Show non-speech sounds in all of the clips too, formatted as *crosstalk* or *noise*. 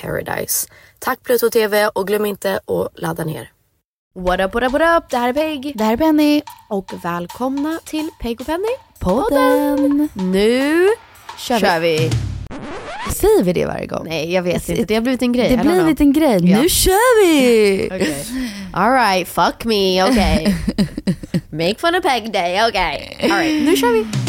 paradise. Tack Pluto TV och glöm inte att ladda ner. What up, what up, what up? Det här är Peg. Det här är Penny. Och välkomna till Peg och Penny. Podden. Nu kör, Kör vi. vi. Säger vi det varje gång? Nej jag vet inte, det har blivit en grej. Det know. blivit en grej. Ja. Nu kör vi! *laughs* Okay. Alright, fuck me, okay. *laughs* Make fun of Peg day, okay. Alright, nu kör vi.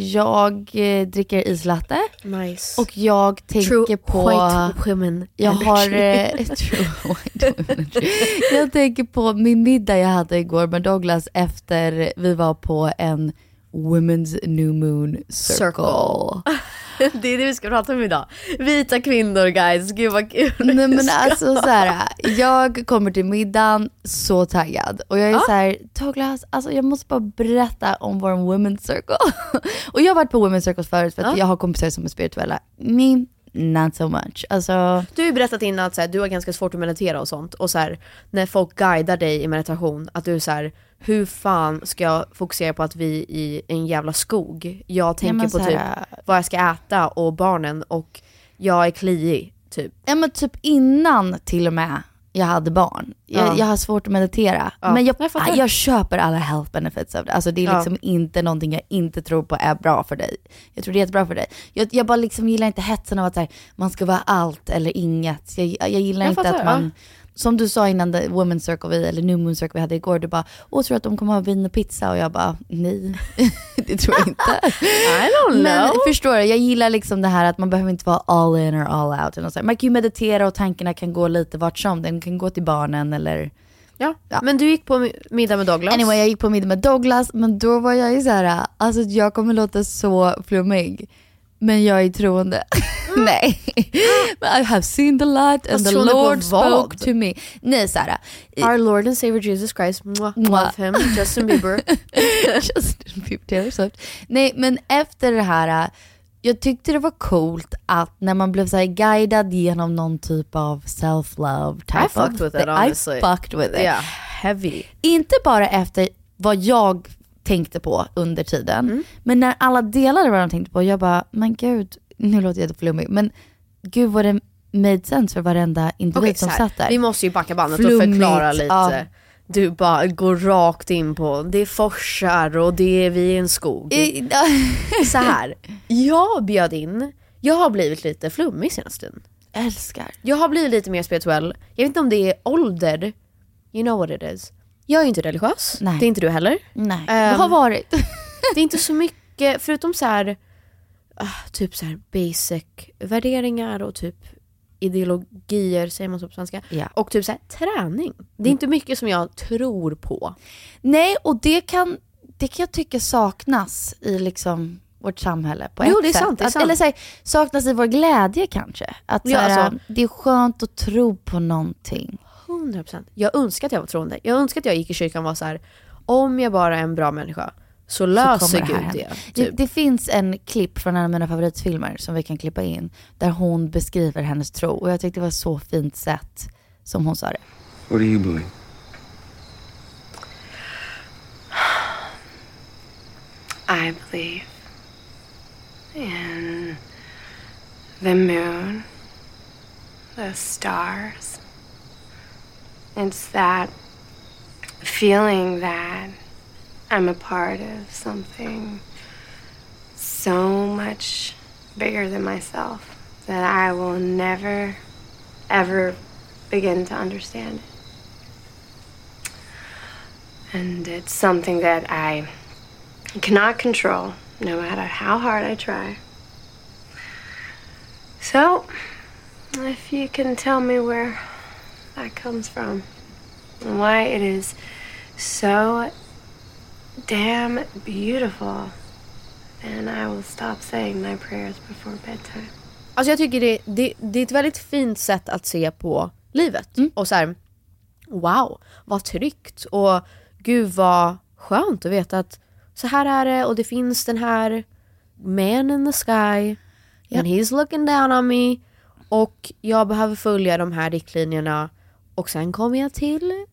Jag eh, dricker islatte Nice. och jag tänker True på... white women Jag har... Eh, *laughs* *laughs* true white women jag tänker på min middag jag hade igår med Douglas efter vi var på en Women's New Moon Circle. Circle. *laughs* det är det vi ska prata om idag. Vita kvinnor guys, gud vad kul. Nej men alltså så här, jag kommer till middagen så taggad och jag är Ja. så här, Douglas, alltså jag måste bara berätta om vår women's circle. *laughs* och jag har varit på women's circles förut för att Ja. jag har kompisar som är spirituella. Me, not so much. Alltså, Du har ju berättat innan att så här, du har ganska svårt att meditera och sånt. Och så här, när folk guidar dig i meditation, att du är så här, hur fan ska jag fokusera på att vi är i en jävla skog? Jag tänker men på typ här- vad jag ska äta och barnen och jag är kliig, typ. ja men typ innan till och med jag hade barn. Jag, Ja. jag har svårt att meditera. Ja. Men jag, Jag fattar. jag köper alla health benefits av det. Alltså det är Ja. liksom inte någonting jag inte tror på är bra för dig. Jag tror det är jättebra för dig. Jag, jag bara liksom gillar inte hetsen av att här, man ska vara allt eller inget. Jag, gillar inte fattar, att man, som du sa innan the women's circle, vi, eller new moon circle vi hade igår, du bara, åh tror du att de kommer ha vin och pizza? Och jag bara, nej, *laughs* det tror jag inte. I don't Men know. förstår du, jag gillar liksom det här att man behöver inte vara all in or all out. eller. Man kan ju meditera och tankarna kan gå lite vart som. Den kan gå till barnen eller... Ja. Ja. Men du gick på mi- middag med Douglas. Anyway, jag gick på middag med Douglas, men då var jag ju så här, alltså jag kommer låta så flummig. Men jag är troende. *laughs* *laughs* Nej. I have seen the light and the Lord spoke to me. Nej Sara. Our Lord and Savior Jesus Christ, mwah, love him, *laughs* Justin Bieber. *laughs* Justin Bieber, Taylor Swift. Nej men efter det här, äh, jag tyckte det var coolt att när man blev så här guidad genom någon typ av self-love type I fucked with it, honestly. I fucked with it. yeah, heavy. Inte bara efter vad jag tänkte på under tiden, Mm. men när alla delade vad de tänkte på, jag bara, men gud, nu låter jag jätteflummig, men gud vad det made sense för varenda individ Okej, som satt där. vi måste ju backa bandet och Flummigt, förklara lite. ja. Du bara går rakt in på, det är forsar och det är vi i en skog. I- *laughs* Så här, jag bjöd in, jag har blivit lite flummig senaste tiden. älskar. Jag har blivit lite mer spirituell. Jag vet inte om det är ålder, you know what it is. Jag är inte religiös, Nej. det är inte du heller. Nej, Ehm, det har varit. Det är inte så mycket, förutom så här, typ så här basic värderingar och typ ideologier, säger man så på svenska. Ja. Och typ så här träning. Det är inte mycket som jag tror på. Nej, och det kan, det kan jag tycka saknas i liksom vårt samhälle på Jo, ett det är sätt. sant, det är att, sant. Eller så här, saknas i vår glädje kanske. Att så Ja, här, alltså- det är skönt att tro på någonting. 100%. Jag önskar att jag var troende. Jag önskar att jag gick i kyrkan och var så här. om jag bara är en bra människa så löser här Gud det. Typ. Det, det finns en klipp från en av mina favoritfilmer som vi kan klippa in. Där hon beskriver hennes tro. Och jag tyckte det var så fint sätt som hon sa det. What do you believe? I believe in the moon, the stars. It's that feeling that I'm a part of something so much bigger than myself that I will never, ever begin to understand. And it's something that I cannot control, no matter how hard I try. So, if you can tell me where that comes from and why it is so damn beautiful, then I will stop saying my prayers before bedtime. Alltså jag tycker det, det, det är ett väldigt fint sätt att se på livet. Och så här, wow, vad tryggt. Och gud vad skönt att veta att så här är det och det finns den här man in the sky. And he's looking down on me. Och jag behöver följa de här riktlinjerna. Och sen kommer jag till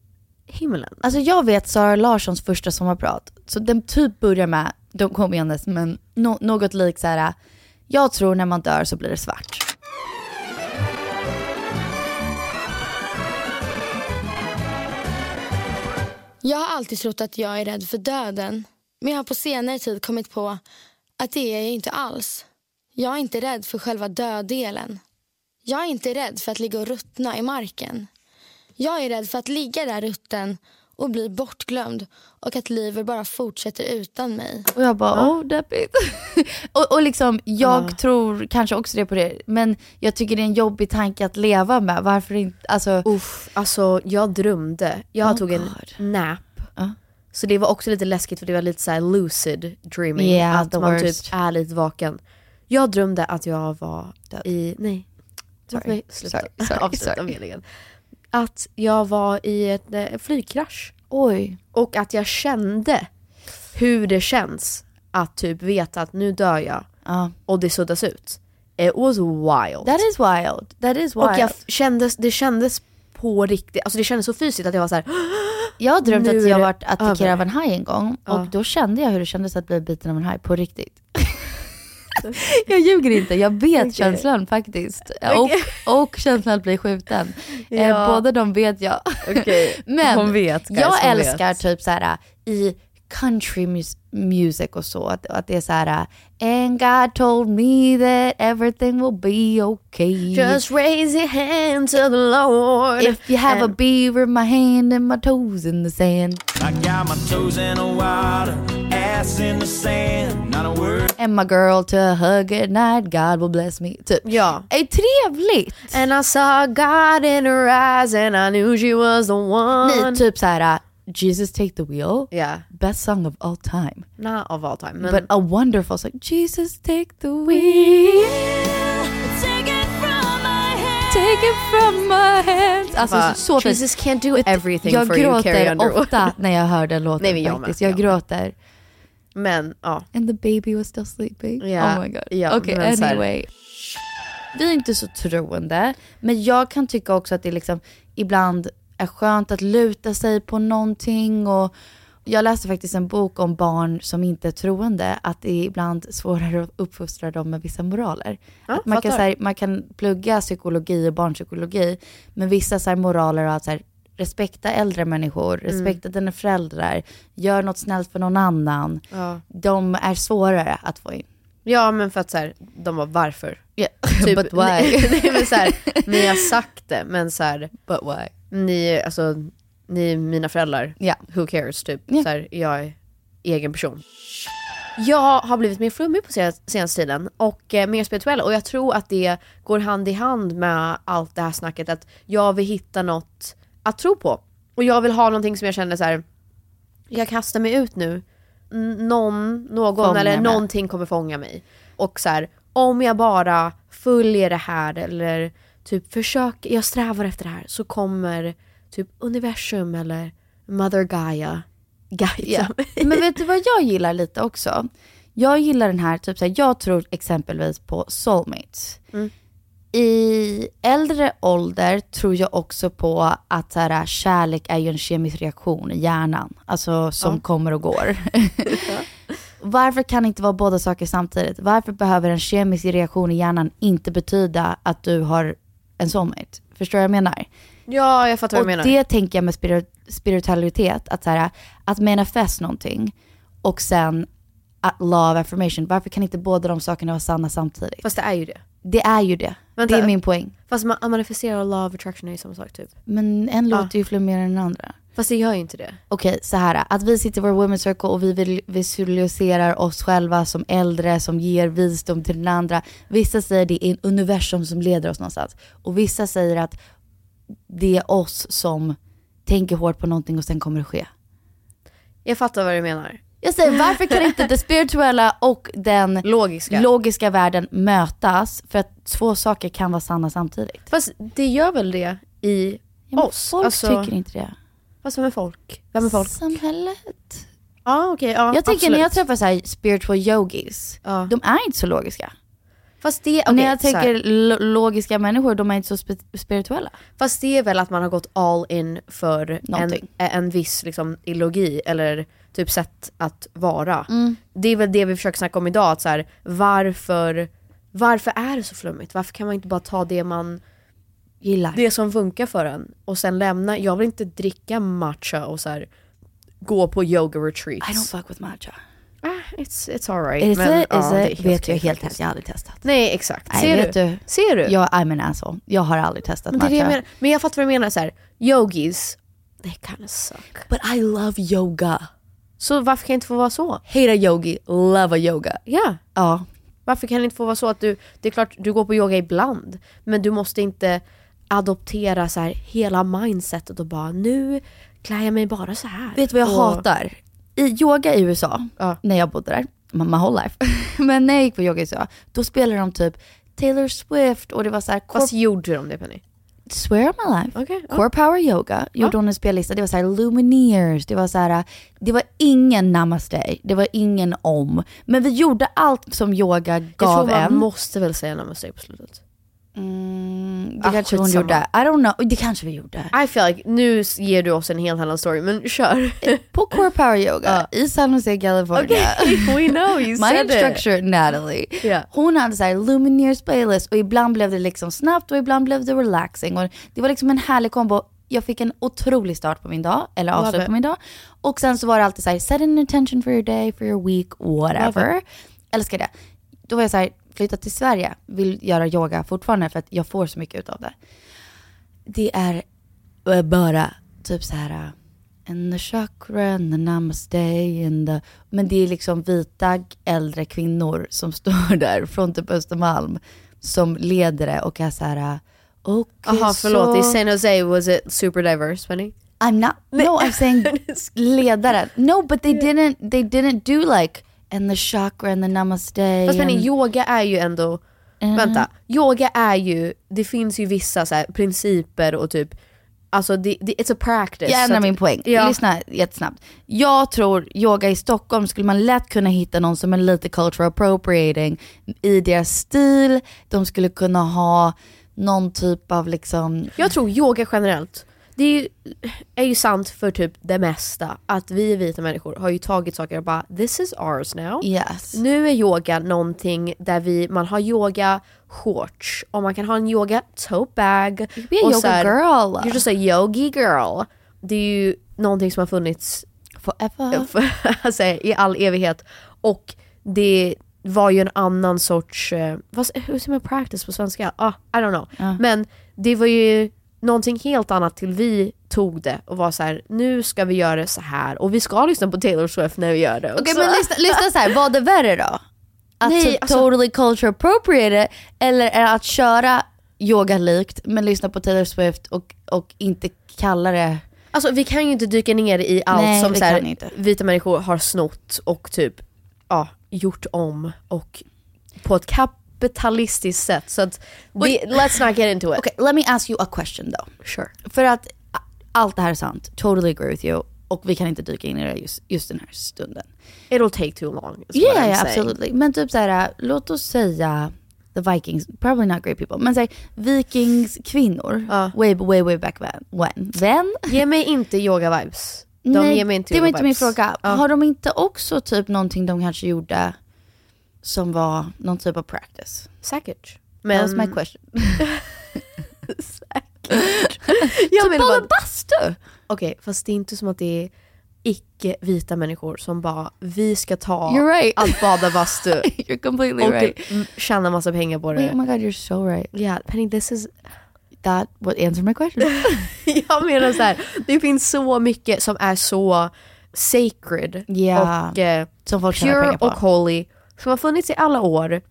himlen. Alltså jag vet Sara Larssons första sommarprat. Så den typ börjar med, de kommer igen dess, men no, något likt så här. Jag tror när man dör så blir det svart. Jag har alltid trott att jag är rädd för döden. Men jag har på senare tid kommit på att det är jag inte alls. Jag är inte rädd för själva döddelen. Jag är inte rädd för att ligga och ruttna i marken. Jag är rädd för att ligga där rutten och bli bortglömd och att livet bara fortsätter utan mig. Och jag bara, oh deppigt. *laughs* och, och liksom, jag tror kanske också det på det, men jag tycker det är en jobbig tanke att leva med. Varför inte, alltså. Uff, alltså jag drömde. Jag Oh tog en God. nap. Ja. Så det var också lite läskigt för det var lite så här lucid dreaming. Yeah, att man worst. typ är lite vaken. Jag drömde att jag var Död. i, nej. Sorry. mig sluta Sorry, sorry, *laughs* avsluta sorry. Att jag var i ett eh, flygkrasch. Oj. Och att jag kände hur det känns att typ veta att nu dör jag Ja. och det suddas ut. It was wild. That is wild. That is wild. och jag f- kändes, det kändes på riktigt, alltså det kändes så fysiskt att jag var så här. *gasps* Jag har drömt Nu att är jag det varit attackerad över. av en haj en gång Ja. och då kände jag hur det kändes att bli biten av en haj på riktigt. *laughs* *laughs* jag ljuger inte, jag vet Okej. känslan faktiskt. Och, och känslan att bli skjuten. Eh, Ja. båda de vet jag. Okej, *laughs* Men hon vet, guys, jag hon älskar vet. typ så här i country mus- music och så. Att, att det är så här, and God told me that everything will be okay. Just raise your hand to the Lord. If you have a beaver, my hand and my toes in the sand. I got my toes in the water, ass in the sand, not a word. And my girl to hug at night, God will bless me. Typ. Ja. Är trevligt. And I saw God in her eyes and I knew she was the one. Nej, typ så här, Jesus take the wheel. Yeah. Best song of all time. Not of all time. Men But a wonderful song. Jesus take the wheel. Take it from my hands. Alltså Bara, så fint. Jesus can't do everything jag for you, Carrie gråter Underwood. ofta när jag hör den *laughs* låten Nej, jag med, faktiskt. Jag, jag med. Men ja. And the baby was still sleeping. Ja, Oh my god. ja, Okej, men så här- anyway. Vi är inte så troende, men jag kan tycka också att det liksom ibland är skönt att luta sig på någonting och jag läste faktiskt en bok om barn som inte är troende, att det är ibland svårare att uppfostra dem med vissa moraler. Ja, att man, kan, så här, man kan plugga psykologi och barnpsykologi, men vissa så här, moraler och att så här, respekta äldre människor, Mm. respekta dina föräldrar, gör något snällt för någon annan. Ja. De är svårare att få in. Ja men för att så här, de var varför? Yeah. *laughs* Typ, But why? *laughs* Nej, men så här, *laughs* ni har sagt det men så här, But why? ni, alltså, ni är mina föräldrar. Ja. Who cares typ. Ja. Så här, jag är egen person. Jag har blivit mer flummig på sen- senaste tiden och eh, mer spirituell och jag tror att det går hand i hand med allt det här snacket att jag vill hitta något att tro på. Och jag vill ha någonting som jag känner så här. jag kastar mig ut nu. N- någon, någon Fånga eller mig. någonting kommer fånga mig. Och så här, om jag bara följer det här eller typ försöker, jag strävar efter det här så kommer typ universum eller Mother Gaia guida Ja. mig. Men vet du vad jag gillar lite också? Jag gillar den här, typ såhär, jag tror exempelvis på soulmates. Mm. I äldre ålder tror jag också på att så här, kärlek är ju en kemisk reaktion i hjärnan. Alltså som Ja. kommer och går. *laughs* Varför kan det inte vara båda saker samtidigt? Varför behöver en kemisk reaktion i hjärnan inte betyda att du har en soulmate? Förstår du vad jag menar? Ja, jag fattar vad Och du menar. det tänker jag med spirit- spiritualitet, att, så här, att manifest någonting och sen law of affirmation. Varför kan inte båda de sakerna vara sanna samtidigt? Fast det är ju det. Det är ju det. Vänta. Det är min poäng. Fast man, manifestera och law of attraction är ju samma sak typ. Men en Ja. låter ju flummigare än den andra. Fast det gör ju inte det. Okej, så här. Att vi sitter i vår women's circle och vi visualiserar oss själva som äldre som ger visdom till den andra. Vissa säger det är en universum som leder oss någonstans. Och vissa säger att det är oss som tänker hårt på någonting och sen kommer det ske. Jag fattar vad du menar. Jag säger, varför kan inte det spirituella och den Logiska. logiska världen mötas? För att två saker kan vara sanna samtidigt. Fast det gör väl det i Ja, oss? folk Alltså- tycker inte det. Fast vem är folk? Vem är folk? Samhället. Ja okej, ja jag tänker absolut. när jag träffar så här spiritual yogis, Ja. de är inte så logiska. Fast det, Och när jag tänker lo- logiska människor, de är inte så spirituella. Fast det är väl att man har gått all in för en, en viss liksom, ideologi eller typ sätt att vara. Mm. Det är väl det vi försöker snacka om idag, att så här, varför, varför är det så flummigt? Varför kan man inte bara ta det man Gillar. det som funkar för en och sen lämna, jag vill inte dricka matcha och så här, gå på yoga retreats. I don't fuck with matcha. Ah, it's, it's alright. Is men, it? ja, det it? helt Vet jag helt ärligt, jag har aldrig testat. Nej exakt, Nej, ser du? du? Ser du? Jag I'm an asshole. Jag har aldrig testat men, det är det matcha. jag menar. men jag fattar vad du menar, så här, yogis, they kinda suck. But I love yoga. Så varför kan det inte få vara så? Hate a yogi, love a yoga. Ja. Ja. Varför kan det inte få vara så att du, det är klart du går på yoga ibland, men du måste inte adoptera så här hela mindsetet och bara nu klär jag mig bara så här. Vet du vad jag och, hatar? I yoga i USA, Ja. när jag bodde där, my, whole life. *laughs* Men när jag gick på yoga i USA, då spelade de typ Taylor Swift och det var så här, Fast gjorde de det Penny? Swear on my life. Ja. Core Power Yoga gjorde hon en spellista. Det var så här Lumineers, det var så här, det var ingen namaste, det var ingen om. Men vi gjorde allt som yoga Jag tror gav man en. måste väl säga namaste på slutet. Mm, det Ah, kanske hon gjorde. I don't know, det kanske vi gjorde. I feel like, nu ger du oss en helt annan story, men kör. På Core Power Yoga i San Jose, California. *laughs* we know, you *laughs* My said it. instructor Natalie, Ja. hon hade så här Lumineers playlist och ibland blev det liksom snabbt och ibland blev det relaxing. Och det var liksom en härlig kombo. jag fick en otrolig start på min dag, eller avslut på min dag. Och sen så var det alltid så här, set an intention for your day, for your week, whatever. Älskar det. Då var jag så här, flytta till Sverige, vill göra yoga fortfarande för att jag får så mycket av det. Det är eh, bara typ så här, in the chakra, the namaste, in the... Men det är liksom vita äldre kvinnor som *laughs* står där från typ Östermalm som leder det och är så här, uh, okej Jaha förlåt, så... i San Jose was it super diverse Penny? I'm not. No, I'm saying *laughs* ledare. No, but they didn't. They didn't do like and the chakra and the namaste. Fast and- yoga är ju ändå, Mm. vänta, yoga är ju, det finns ju vissa så här, principer och typ, alltså det, det, it's a practice. Jag ändrar att- min poäng. Ja. Lyssna jättesnabbt. Jag tror yoga i Stockholm skulle man lätt kunna hitta någon som är lite cultural appropriating i deras stil. De skulle kunna ha någon typ av liksom... Jag tror yoga generellt, det är ju, är ju sant för typ det mesta. Att vi vita människor har ju tagit saker och bara this is ours now. Yes. Nu är yoga någonting där vi, man har yoga shorts och man kan ha en yoga tote bag. be a yoga så här, girl. You're just a yogi girl. Det är ju någonting som har funnits Forever. *laughs* för, alltså, i all evighet. Och det var ju en annan sorts, eh, vad, hur säger man practice på svenska? Ah, I don't know. Ja. Men det var ju någonting helt annat till vi tog det och var så här: nu ska vi göra det så här och vi ska lyssna på Taylor Swift när vi gör det Okej också. men lyssna, lyssna så här, vad är värre då? Att Nej, typ alltså- totally culture appropriate eller är det att köra yoga likt men lyssna på Taylor Swift och, och inte kalla det... Alltså vi kan ju inte dyka ner i allt Nej, som så här, vita människor har snott och typ ja, gjort om och på ett kapitalistiskt sätt. Så att det, let's not get into it. Okej, let me ask you a question though. Sure. För att allt det här är sant, totally agree with you. Och vi kan inte dyka in i det just, just den här stunden. It'll take too long. Yeah, yeah saying. absolutely. Men typ så här, låt oss säga the Vikings, probably not great people, men säg vikingskvinnor, way, way, way back when. when. Ge mig inte yoga-vibes. De Nej, ger mig inte det var inte min fråga. Ja. Har de inte också typ någonting de kanske gjorde som var någon typ av practice? Säkert. That was Men- my question. *laughs* Jag typ bara- bastu! Okej, fast det är inte som att det är icke-vita människor som bara, vi ska ta right. att bada bastu *laughs* You're completely och right. tjäna massa pengar på det. Wait, oh my god, you're so right. Yeah, Penny, this is... That would answer my question. *laughs* Jag menar så här, det finns så mycket som är så sacred Ja, och eh, som folk pure och holy som har funnits i alla år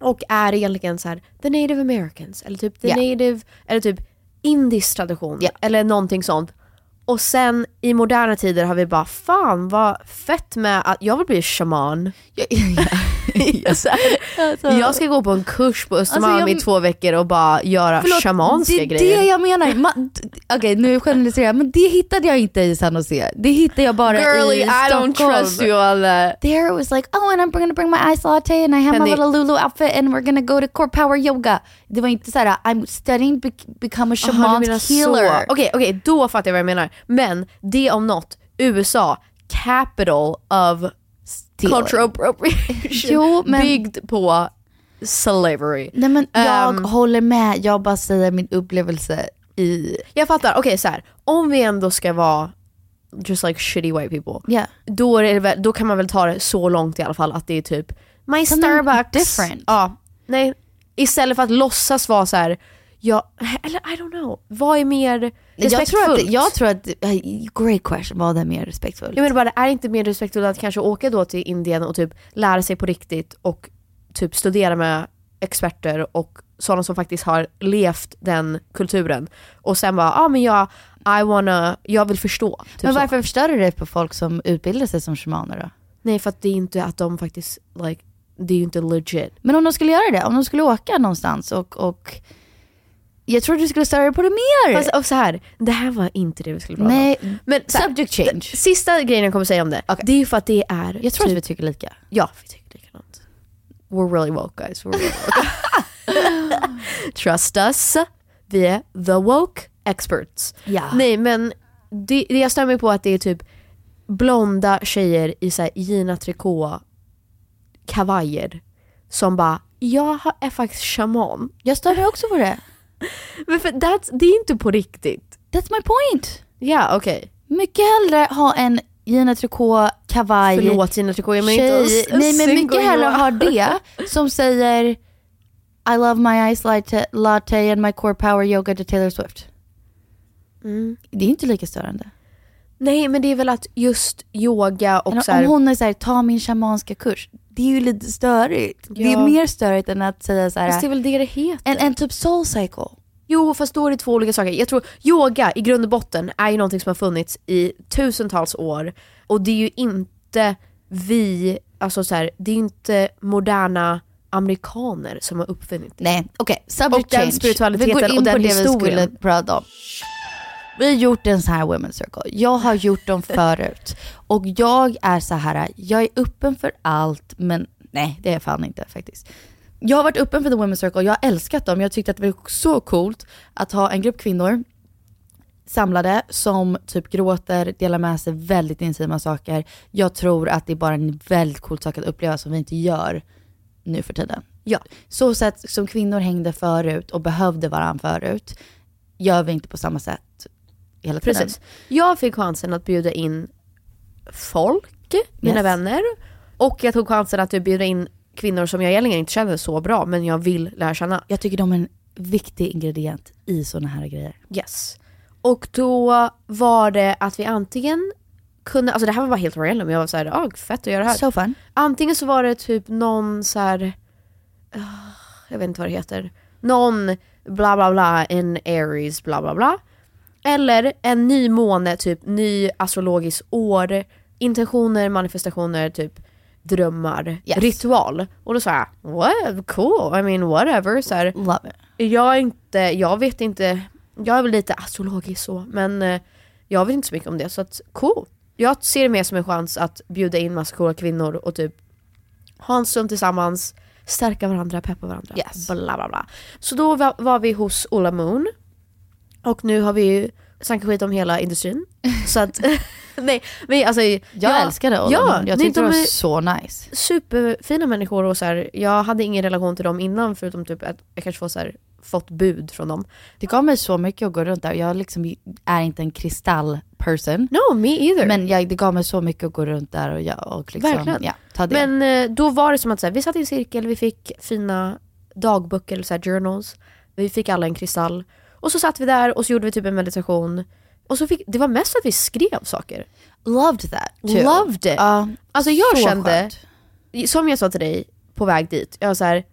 och är egentligen så här the native americans eller typ the Ja. native eller typ indisk tradition eller någonting sånt. Och sen i moderna tider har vi bara fan vad fett med att jag vill bli shaman. *laughs* Så här, Alltså- jag ska gå på en kurs på Östermalm Alltså, jag- i två veckor och bara göra Förlåt, shamanska det är grejer. det jag menar. Ma- Okej, nu generaliserar jag, men det hittade jag inte i San Jose. Det hittade jag bara Girly, i I Stockholm. don't trust you on that. There it was like, oh and I'm gonna bring my ice latte and I have Penny. my little Lulu outfit and we're gonna go to core power yoga. Det var inte såhär, I'm studying bec- become a shaman healer. Okej, okej, då fattar jag vad jag menar. Men det om något, USA, capital of cultural *laughs* appropriation. Jo, men- Byggd på slavery. Nej men jag Ehm, håller med, jag bara säger min upplevelse i... Jag fattar, okej så här. om vi ändå ska vara just like shitty white people, Yeah. då, är väl- då kan man väl ta det så långt i alla fall att det är typ My Something Starbucks. different. Ja, nej. Istället för att låtsas vara så här. Ja, eller I don't know. Vad är mer Jag tror, att, jag tror att, great question, vad är mer respektfullt? Jag menar bara, är det inte mer respektfullt att kanske åka då till Indien och typ lära sig på riktigt och typ studera med experter och sådana som faktiskt har levt den kulturen och sen bara, ja ah, men jag, I wanna, jag vill förstå. Typ men så. varför förstör du det på folk som utbildar sig som shamaner då? Nej för att det är inte att de faktiskt, like, det är ju inte legit. Men om de skulle göra det, om de skulle åka någonstans och, och jag tror du skulle störa dig på det mer. Fast, och så här, det här var inte det vi skulle prata Nej, om. Men här, subject change. Sista grejen jag kommer säga om det, det är ju för att det är Jag tror typ, att vi tycker lika. Ja, vi tycker likadant. We're really woke guys. We're really woke. *laughs* Trust us. Vi är the woke experts. Ja. Nej men det, det jag stör mig på att det är typ blonda tjejer i så här Gina Tricot kavajer som bara jag är faktiskt shaman. Jag stör mig också på det. *laughs* Men för that's, det är inte på riktigt. That's my point. Ja, okej. Mycket hellre ha en Gina Tricot kavaj. Förlåt Gina Tricot, jag menar inte Nej men mycket hellre ha det *laughs* som säger I love my ice latte, latte and my core power yoga to Taylor Swift. Mm. Det är inte lika störande. Nej men det är väl att just yoga och Än så här, Om hon är såhär, ta min shamanska kurs. Det är ju lite störigt. Det är Ja. mer störigt än att säga Fast det är såhär, väl det det heter? en, en typ soul cycle. Jo fast då är det två olika saker. Jag tror yoga i grund och botten är ju någonting som har funnits i tusentals år och det är ju inte vi, alltså så här, det är ju inte moderna amerikaner som har uppfunnit det. Nej, okej. subject Och den change. spiritualiteten vi går in och den på det vi skulle prata om. Vi har gjort en sån här women's circle. Jag har gjort dem förut. Och jag är så här, jag är öppen för allt, men nej det är jag fan inte faktiskt. Jag har varit öppen för the women's circle, jag har älskat dem. Jag tyckte att det var så coolt att ha en grupp kvinnor samlade som typ gråter, delar med sig väldigt intima saker. Jag tror att det är bara en väldigt cool sak att uppleva som vi inte gör nu för tiden. Ja. Så sätt som kvinnor hängde förut och behövde varandra förut, gör vi inte på samma sätt hela tiden. Precis. Jag fick chansen att bjuda in folk, mina Yes. vänner. Och jag tog chansen att bjuda in kvinnor som jag egentligen inte känner så bra men jag vill lära känna. Jag tycker de är en viktig ingrediens i sådana här grejer. Yes. Och då var det att vi antingen kunde, alltså det här var bara helt random, jag var såhär, ah, fett att göra det här. So fun. Antingen så var det typ någon så här. ah, jag vet inte vad det heter, någon bla bla bla, en Aries bla bla bla. Eller en ny måne, typ ny astrologisk år, intentioner, manifestationer, typ drömmar, Yes. ritual. Och då sa jag, what, cool, I mean whatever. Så här, Love it. jag är inte, jag vet inte, jag är väl lite astrologisk så, men eh, jag vet inte så mycket om det så att cool. Jag ser det mer som en chans att bjuda in massa coola kvinnor och typ ha en stund tillsammans, stärka varandra, peppa varandra. Yes. Bla bla bla. Så då var, var vi hos Ola Moon och nu har vi ju snackat skit om hela industrin. *laughs* så att, *laughs* nej men alltså Jag ja, älskade Ola ja. Jag nej, tyckte de det var så nice. superfina människor och så här, jag hade ingen relation till dem innan förutom typ att jag kanske får så här, fått bud från dem. Det gav mig så mycket att gå runt där. Jag liksom är inte en kristallperson. No, me either. Men jag, det gav mig så mycket att gå runt där och, jag, och liksom, Verkligen. ja, ta det. Men eh, då var det som att så här, vi satt i en cirkel, vi fick fina dagböcker, eller så journals. Vi fick alla en kristall. Och så satt vi där och så gjorde vi typ en meditation. Och så fick, det var mest att vi skrev saker. Loved that too. Loved it. Ja, Alltså jag kände, skönt. som jag sa till dig på väg dit, jag var så här,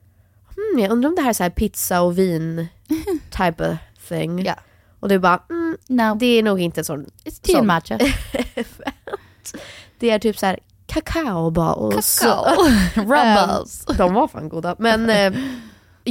hmm, jag undrar om det här är så här pizza och vin *laughs* type of thing. Ja. Och du bara, mm, No, det är nog inte en sån. it's tea sån. matcha. *laughs* Det är typ så här kakaoballs. Kakao. *laughs* Rumbles. Ehm, de var fan goda. Men eh,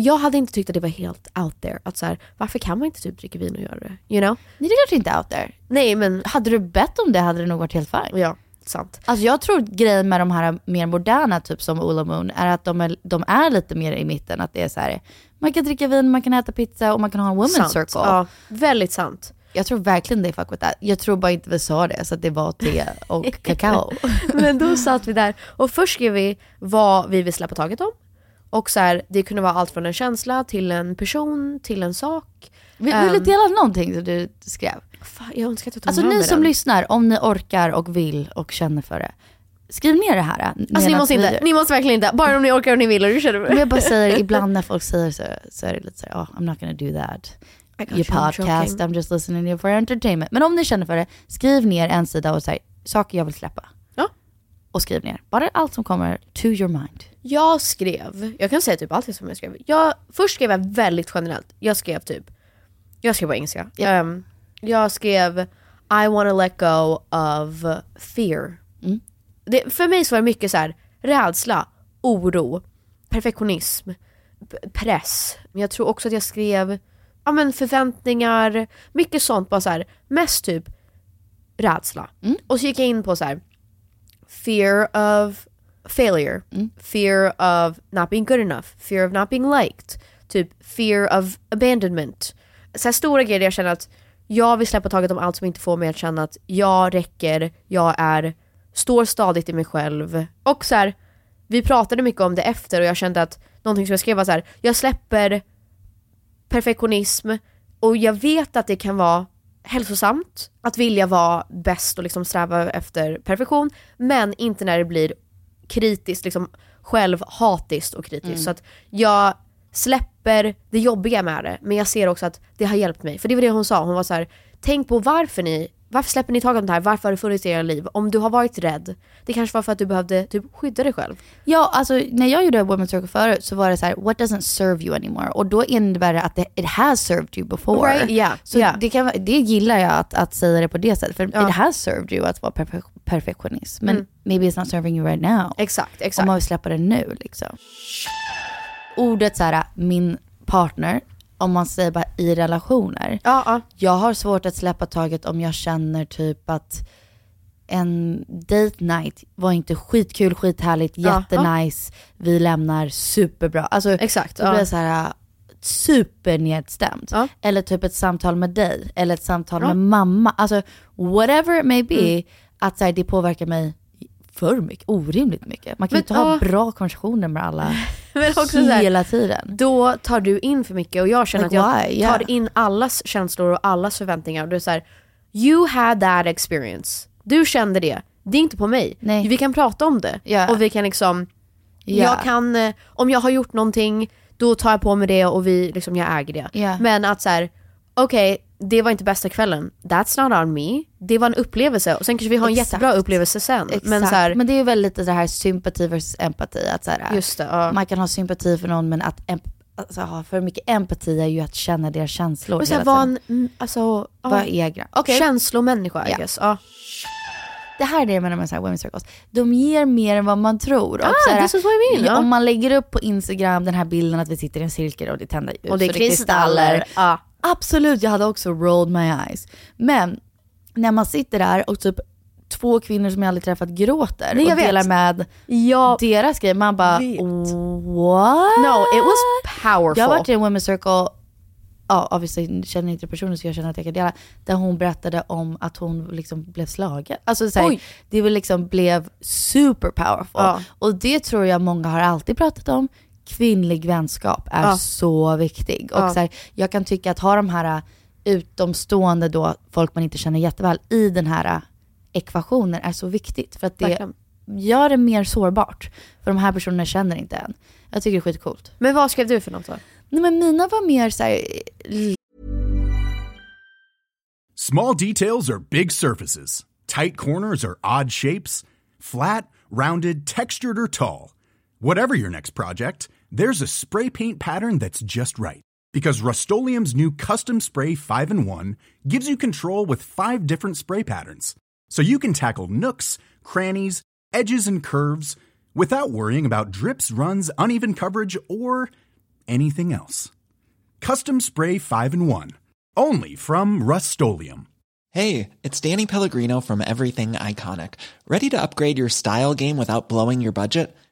jag hade inte tyckt att det var helt out there. Att så här, varför kan man inte typ dricka vin och göra det? You know? Nej, det är klart inte out there. Nej men, Hade du bett om det hade det nog varit helt fine. ja, sant. Alltså jag tror grejen med de här mer moderna, typ som Ola Moon, är att de är, de är lite mer i mitten. Att det är så här, man kan dricka vin, man kan äta pizza och man kan ha en women's sant. circle. Ja, väldigt sant. Jag tror verkligen det är fuck with that. Jag tror bara inte vi sa det, så att det var te och *laughs* kakao. Men då satt vi där och först skrev vi vad vi vill släppa taget om. Och så här, det kunde vara allt från en känsla till en person till en sak. Vill, Ehm, vill du dela någonting som du skrev? Fan, jag önskar att jag tog Alltså med ni mig som den. lyssnar, om ni orkar och vill och känner för det. Skriv ner det här. eh, Alltså ni måste inte, ni måste verkligen inte. Bara om ni orkar och ni vill och du känner Men jag bara säger, ibland när folk säger så, så är det lite så här, oh, I'm not gonna do that. Your you, I'm podcast, joking. I'm just listening for entertainment. Men om ni känner för det, skriv ner en sida och säg saker jag vill släppa. Och skriv ner, bara allt som kommer to your mind. Jag skrev, jag kan säga typ allt som jag skrev. Jag, först skrev jag väldigt generellt. Jag skrev typ, jag skrev på engelska. Ja. Ehm, jag skrev I wanna let go of fear. Mm. Det, för mig så var det mycket så här rädsla, oro, perfektionism, press. Men jag tror också att jag skrev ja, men förväntningar, mycket sånt. Bara så här, mest typ rädsla. Mm. Och så gick jag in på så här fear of failure, fear of not being good enough, fear of not being liked, typ fear of abandonment. Så stora grejer där jag känner att jag vill släppa taget om allt som inte får mig att känna att jag räcker, jag är, står stadigt i mig själv. Och så här, vi pratade mycket om det efter och jag kände att någonting som jag skrev var så här, jag släpper perfektionism och jag vet att det kan vara hälsosamt att vilja vara bäst och liksom sträva efter perfektion, men inte när det blir kritiskt, liksom självhatiskt och kritiskt. Mm. Så att jag släpper det jobbiga med det, men jag ser också att det har hjälpt mig. För det var det hon sa, hon var så här: tänk på varför ni varför släpper ni taget om det här? Varför har det funnits i era liv? Om du har varit rädd, det kanske var för att du behövde typ skydda dig själv. Ja, alltså när jag gjorde Women's Circle förut så var det så här, what doesn't serve you anymore? Och då innebär det att det, it has served you before. Right, yeah, *laughs* så yeah. Det, kan, det gillar jag att, att säga det på det sättet. För Ja. it has served you att vara perfe- perfektionist. Men Mm. maybe it's not serving you right now. Exakt, Om exakt. man vill släppa det nu liksom. Ordet så här, min partner, om man säger bara i relationer. Ja, ja. Jag har svårt att släppa taget om jag känner typ att en date night var inte skitkul, skithärligt, Ja, jättenice, vi lämnar superbra. Alltså Exakt, då ja. blir jag så här äh, supernedstämd. Ja. Eller typ ett samtal med dig, eller ett samtal Ja. med mamma. Alltså whatever it may be, Mm. att så här, det påverkar mig för mycket, orimligt mycket. Man kan Men, inte ha ja. bra konversationer med alla *laughs* *laughs* Men också så här, hela tiden. då tar du in för mycket och jag känner Like att jag? Yeah. tar in allas känslor och allas förväntningar och det är så här, you had that experience. Du kände det. Det är inte på mig. Nej. Vi kan prata om det Ja. och vi kan liksom, Ja. jag kan, eh, om jag har gjort någonting, då tar jag på mig det och vi, liksom, jag äger det. Men att så här, okej, det var inte bästa kvällen. That's not on me. Det var en upplevelse och sen kanske vi har en Exakt. jättebra upplevelse sen. Exakt. Men så här, men det är väl lite det här sympati versus empati. Att så här, just det. Ja. Man kan ha sympati för någon men att alltså, ha för mycket empati är ju att känna deras känslor Och så här, tiden. en, mm, alltså, ja. Vara egna. Okej. Känslomänniska I Ja. guess. Ja. Det här är det jag menar med så här women's circles. De ger mer än vad man tror. Och Ah, så här, this is what I mean, ja. Om man lägger upp på Instagram den här bilden att vi sitter i en cirkel och det är tända ljus Och det är och kristaller. Absolut, jag hade också rolled my eyes. Men när man sitter där och typ två kvinnor som jag aldrig träffat gråter Nej, jag och vet. delar med Ja, deras grejer. Man bara vet. what? No, it was powerful. Jag har varit i en women's circle, ja obviously känner inte personen så jag känner att jag kan dela, där hon berättade om att hon liksom blev slagen. Alltså så här, det liksom blev super powerful. Ja. Och det tror jag många har alltid pratat om. Kvinnlig vänskap är Ja. så viktig. Och Ja. så här, jag kan tycka att ha de här äh, utomstående då, folk man inte känner jätteväl, i den här äh, ekvationen är så viktigt. För att det Verkligen. gör det mer sårbart. För de här personerna känner inte än. Jag tycker det är skitcoolt. Men vad skrev du för något då? Nej men mina var mer så här, Small details are big surfaces. Tight corners are odd shapes. Flat, rounded, textured, or tall. Whatever your next project, there's a spray paint pattern that's just right. Because Rust new Custom Spray 5 in 1 gives you control with five different spray patterns. So you can tackle nooks, crannies, edges, and curves without worrying about drips, runs, uneven coverage, or anything else. Custom Spray 5 in 1. Only from Rust Hey, it's Danny Pellegrino from Everything Iconic. Ready to upgrade your style game without blowing your budget?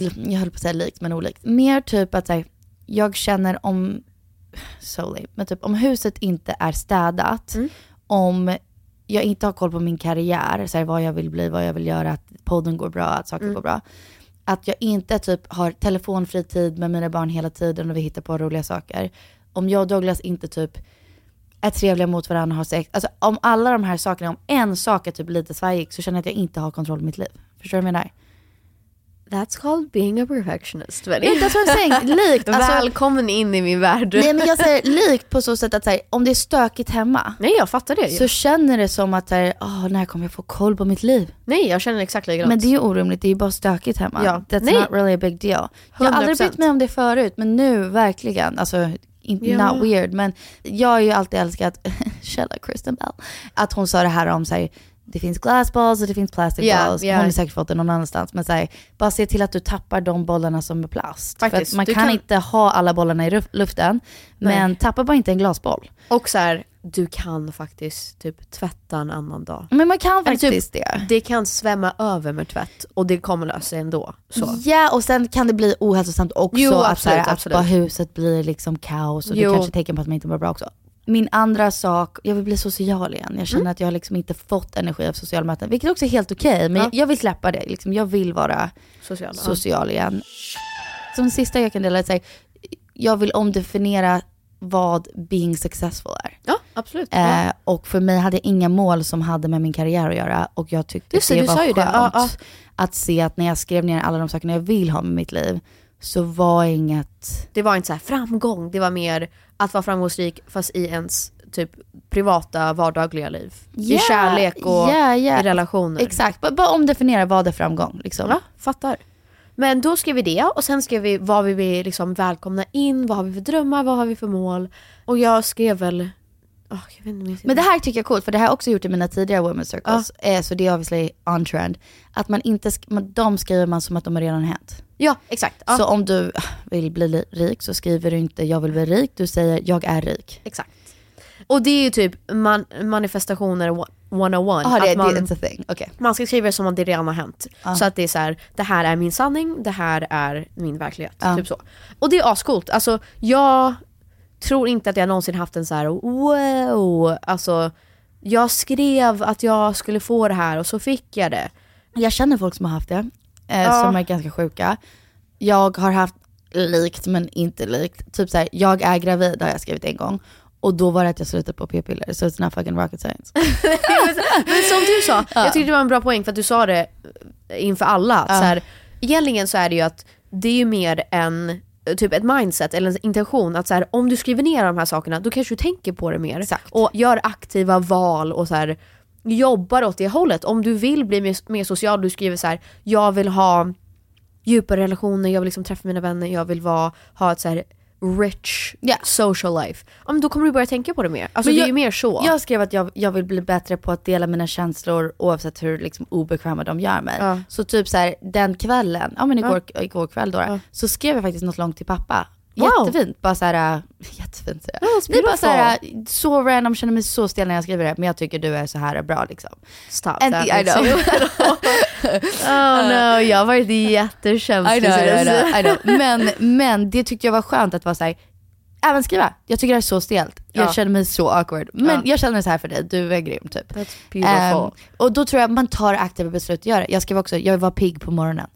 Jag höll på att säga likt men olikt. Mer typ att här, jag känner om, so lame, men typ om huset inte är städat, om jag inte har koll på min karriär, så här, vad jag vill bli, vad jag vill göra, att podden går bra, att saker går bra. Att jag inte typ har telefonfri tid med mina barn hela tiden och vi hittar på roliga saker. Om jag och Douglas inte typ är trevliga mot varandra och har sex. Alltså om alla de här sakerna, om en sak är typ lite svajig så känner jag att jag inte har kontroll på mitt liv. Förstår du vad jag menar? That's called being a perfectionist. Yeah, that's what I'm saying. Likt. Alltså, Välkommen in i min värld. Nej men jag säger likt på så sätt att så här, om det är stökigt hemma. Nej jag fattar det. Så känner det som att så här, åh, när kommer jag få koll på mitt liv? Nej jag känner exakt likadant. Men det är ju orimligt, det är ju bara stökigt hemma. Ja. That's Nej. not really a big deal. Jag har aldrig 100%. brytt mig om det förut, men nu verkligen. Alltså, in, Ja. not weird, men jag har ju alltid älskat, *laughs* källa Kristen Bell, att hon sa det här om sig det finns glass balls och det finns plastic Ja, balls. ja. Hon har säkert fått det någon annanstans. Men så här, bara se till att du tappar de bollarna som är plast. För Faktiskt, att man kan, kan- inte ha alla bollarna i luften. Men Nej. tappa bara inte en glasboll. Och så här, du kan faktiskt typ tvätta en annan dag. Men man kan Eller faktiskt typ, det. Det kan svämma över med tvätt och det kommer lösa sig ändå. Så. Ja, och sen kan det bli ohälsosamt också. Jo, att, absolut, så här, att bara huset blir liksom kaos och det Jo. kanske är tecken på att man inte mår bra också. Min andra sak, jag vill bli social igen. Jag känner Mm. att jag har liksom inte fått energi av sociala möten, vilket också är helt okej. men Ja. jag vill släppa det. Liksom, jag vill vara Social, ja. social igen. Som sista jag kan dela är jag vill omdefiniera vad being successful är. Ja, absolut. Ja. Eh, och för mig hade jag inga mål som hade med min karriär att göra. Och jag tyckte Just det, det var skönt det. Ja, ja. att se att när jag skrev ner alla de sakerna jag vill ha med mitt liv, så var inget... Det var inte så här framgång, det var mer att vara framgångsrik fast i ens typ privata vardagliga liv. I Ja, kärlek och ja, ja. i relationer. Exakt, bara omdefiniera vad är framgång. Liksom. Ja, fattar. Men då skrev vi det och sen skrev vi vad vi vill liksom välkomna in, vad har vi för drömmar, vad har vi för mål. Och jag skrev väl, jag Men det här tycker jag är coolt, för det har jag också gjort i mina tidigare women's circles. Eh, så det är obviously on trend. Att man inte, sk- man, de skriver man som att de har redan hänt. Ja, exakt. Ja. Så om du ah, vill bli li- rik så skriver du inte jag vill bli rik, du säger jag är rik. Exakt. Och det är ju typ man, manifestationer 101. Jaha, det, att man, det it's. Okej. man ska skriva som att det redan har hänt. Ja. Så att det är så här, det här är min sanning, det här är min verklighet. Ja. Typ så. Och det är ascoolt. Alltså jag tror inte att jag någonsin haft en så här wow, alltså jag skrev att jag skulle få det här och så fick jag det. Jag känner folk som har haft det, eh, Ja. som är ganska sjuka. Jag har haft likt men inte likt. Typ såhär, jag är gravid har jag skrivit en gång. Och då var det att jag slutade på p-piller, så it's not fucking rocket science. *laughs* Men som du sa, Ja. jag tyckte det var en bra poäng för att du sa det inför alla. Ja. så här, egentligen så är det ju att det är ju mer en typ ett mindset eller en intention att så här, om du skriver ner de här sakerna då kanske du tänker på det mer. Och gör aktiva val och så här, jobbar åt det hållet. Om du vill bli mer, mer social, du skriver så här, jag vill ha djupare relationer, jag vill liksom träffa mina vänner, jag vill vara, ha ett så här rich social life. Ja, men då kommer du börja tänka på det mer. Alltså Men det är ju mer så. Jag skrev att jag, jag vill bli bättre på att dela mina känslor oavsett hur liksom, obekväma de gör mig. Ja. Så typ så här, den kvällen, ja men igår, igår kväll då, så skrev jag faktiskt något långt till pappa. Jättefint, bara såhär, äh, jättefint säger jag. Det är bara såhär, beautiful. så random, känner mig så stel när jag skriver det, men jag tycker du är så här bra liksom. Stop And that, I know. *laughs* oh no, *laughs* jag har varit jättekänslig. I know, I know, I know. Men, men det tyckte jag var skönt att vara såhär, även skriva. Jag tycker det är så stelt. Jag Ja. känner mig så awkward. Men Ja. jag känner så här för dig, du är grym typ. That's beautiful. Ehm, och då tror jag man tar aktiva beslut att göra. Jag skrev också, jag var pigg på morgonen.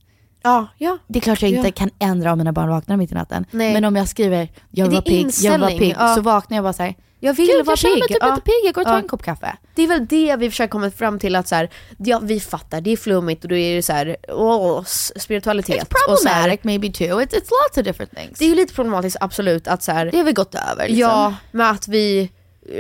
Ja, ja. Det är klart jag inte Ja. kan ändra om mina barn vaknar mitt i natten. Nej. Men om jag skriver, jag Det är var pigg, jag var inställning, pigg, ja. så vaknar jag bara såhär, Jag vill Gud, vara jag känner mig pigg. typ Ja. lite pigg, jag går och tar en kopp kaffe. Det är väl det vi försöker komma fram till att så här, ja vi fattar, det är flummigt och då är det så här, åh, s- spiritualitet. och så här, Problematic maybe too, it's, it's lots of different things. det är ju lite problematiskt absolut att så här, Det har vi gått över liksom. ja, med att vi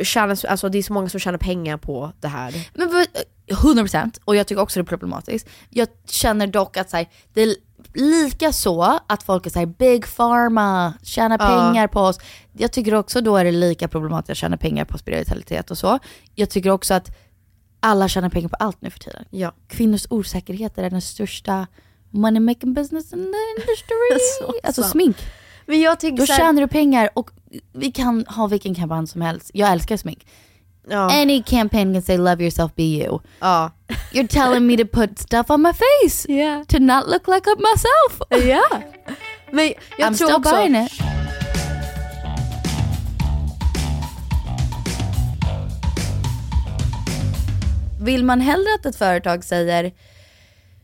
tjänar, alltså det är så många som tjänar pengar på det här. Men vad- 100% och jag tycker också det är problematiskt. Jag känner dock att så här, det är lika så att folk är såhär big pharma, tjänar Ja. pengar på oss. Jag tycker också då är det lika problematiskt att tjäna pengar på spiritualitet och så. Jag tycker också att alla tjänar pengar på allt nu för tiden. Ja. Kvinnors osäkerhet är den största money making business in the industry. *laughs* Så alltså sant. smink. Men jag tycker Då så här- tjänar du pengar och vi kan ha vilken kampanj som helst. Jag älskar smink. Any campaign can say love yourself, be you. Ja. You're telling me to put stuff on my face Yeah. to not look like myself. Ja. Men jag I'm tror still också... buying it. Vill man hellre att ett företag säger